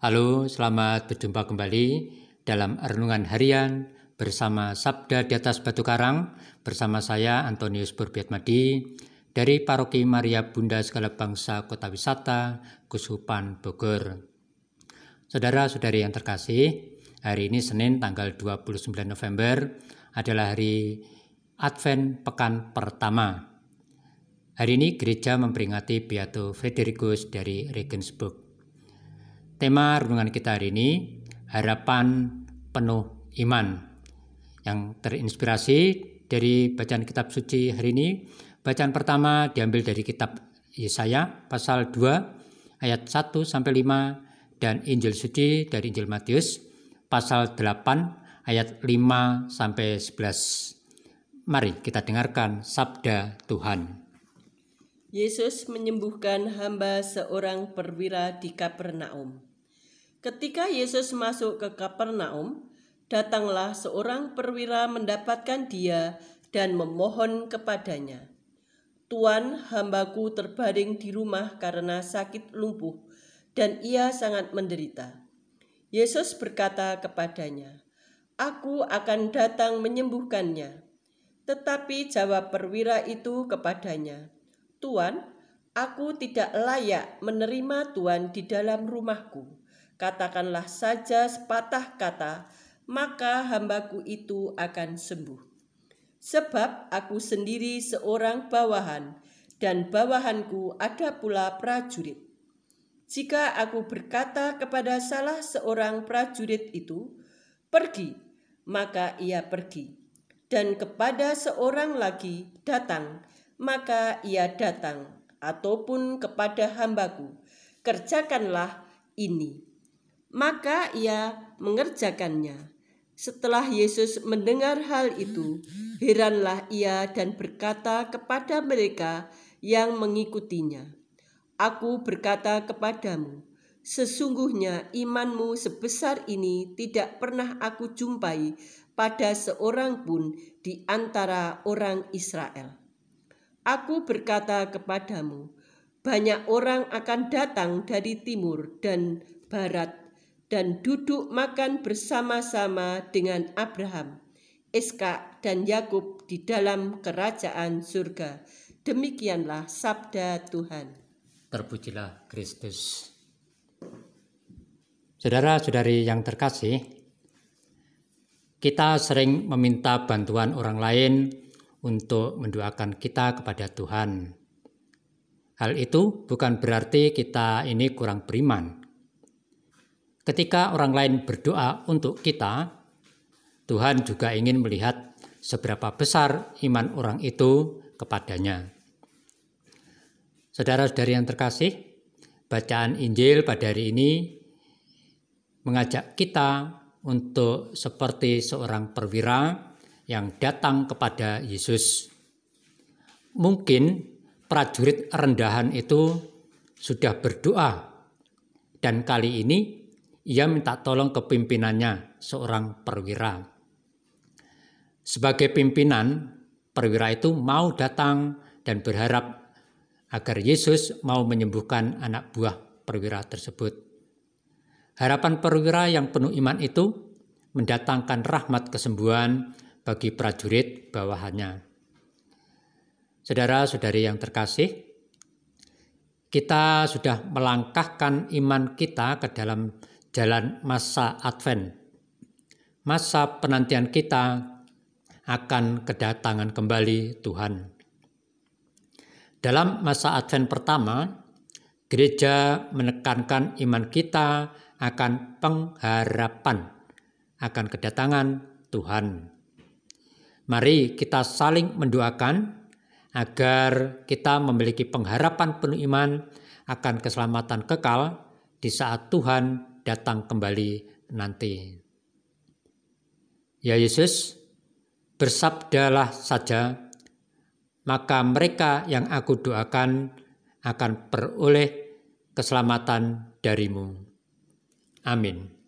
Halo, selamat berjumpa kembali dalam renungan harian bersama Sabda di atas Batu Karang bersama saya Antonius Burbiatmadi dari Paroki Maria Bunda Segala Bangsa Kota Wisata Kusupan Bogor. Saudara-saudari yang terkasih, hari ini Senin tanggal 29 November adalah hari Advent Pekan Pertama. Hari ini gereja memperingati Beato Fredericus dari Regensburg. Tema renungan kita hari ini harapan penuh iman yang terinspirasi dari bacaan kitab suci hari ini. Bacaan pertama diambil dari kitab Yesaya pasal 2 ayat 1 sampai 5 dan Injil suci dari Injil Matius pasal 8 ayat 5 sampai 11. Mari kita dengarkan sabda Tuhan. Yesus menyembuhkan hamba seorang perwira di Kapernaum. Ketika Yesus masuk ke Kapernaum, datanglah seorang perwira mendapatkan dia dan memohon kepadanya. Tuan, hambaku terbaring di rumah karena sakit lumpuh, dan ia sangat menderita. Yesus berkata kepadanya, Aku akan datang menyembuhkannya. Tetapi jawab perwira itu kepadanya, Tuan, aku tidak layak menerima Tuan di dalam rumahku katakanlah saja sepatah kata, maka hambaku itu akan sembuh. Sebab aku sendiri seorang bawahan, dan bawahanku ada pula prajurit. Jika aku berkata kepada salah seorang prajurit itu, "Pergi," maka ia pergi, dan kepada seorang lagi, "Datang," maka ia datang, ataupun kepada hambaku, "Kerjakanlah ini." Maka ia mengerjakannya. Setelah Yesus mendengar hal itu, heranlah ia dan berkata kepada mereka yang mengikutinya, "Aku berkata kepadamu, sesungguhnya imanmu sebesar ini tidak pernah aku jumpai pada seorang pun di antara orang Israel." Aku berkata kepadamu, banyak orang akan datang dari timur dan barat dan duduk makan bersama-sama dengan Abraham, Iska dan Yakub di dalam kerajaan surga. Demikianlah sabda Tuhan. Terpujilah Kristus. Saudara-saudari yang terkasih, kita sering meminta bantuan orang lain untuk mendoakan kita kepada Tuhan. Hal itu bukan berarti kita ini kurang beriman Ketika orang lain berdoa untuk kita, Tuhan juga ingin melihat seberapa besar iman orang itu kepadanya. Saudara-saudari yang terkasih, bacaan Injil pada hari ini mengajak kita untuk seperti seorang perwira yang datang kepada Yesus. Mungkin prajurit rendahan itu sudah berdoa dan kali ini ia minta tolong ke pimpinannya, seorang perwira. Sebagai pimpinan, perwira itu mau datang dan berharap agar Yesus mau menyembuhkan anak buah perwira tersebut. Harapan perwira yang penuh iman itu mendatangkan rahmat kesembuhan bagi prajurit bawahannya. Saudara-saudari yang terkasih, kita sudah melangkahkan iman kita ke dalam jalan masa Advent. Masa penantian kita akan kedatangan kembali Tuhan. Dalam masa Advent pertama, gereja menekankan iman kita akan pengharapan akan kedatangan Tuhan. Mari kita saling mendoakan agar kita memiliki pengharapan penuh iman akan keselamatan kekal di saat Tuhan datang kembali nanti. Ya Yesus, bersabdalah saja, maka mereka yang aku doakan akan peroleh keselamatan darimu. Amin.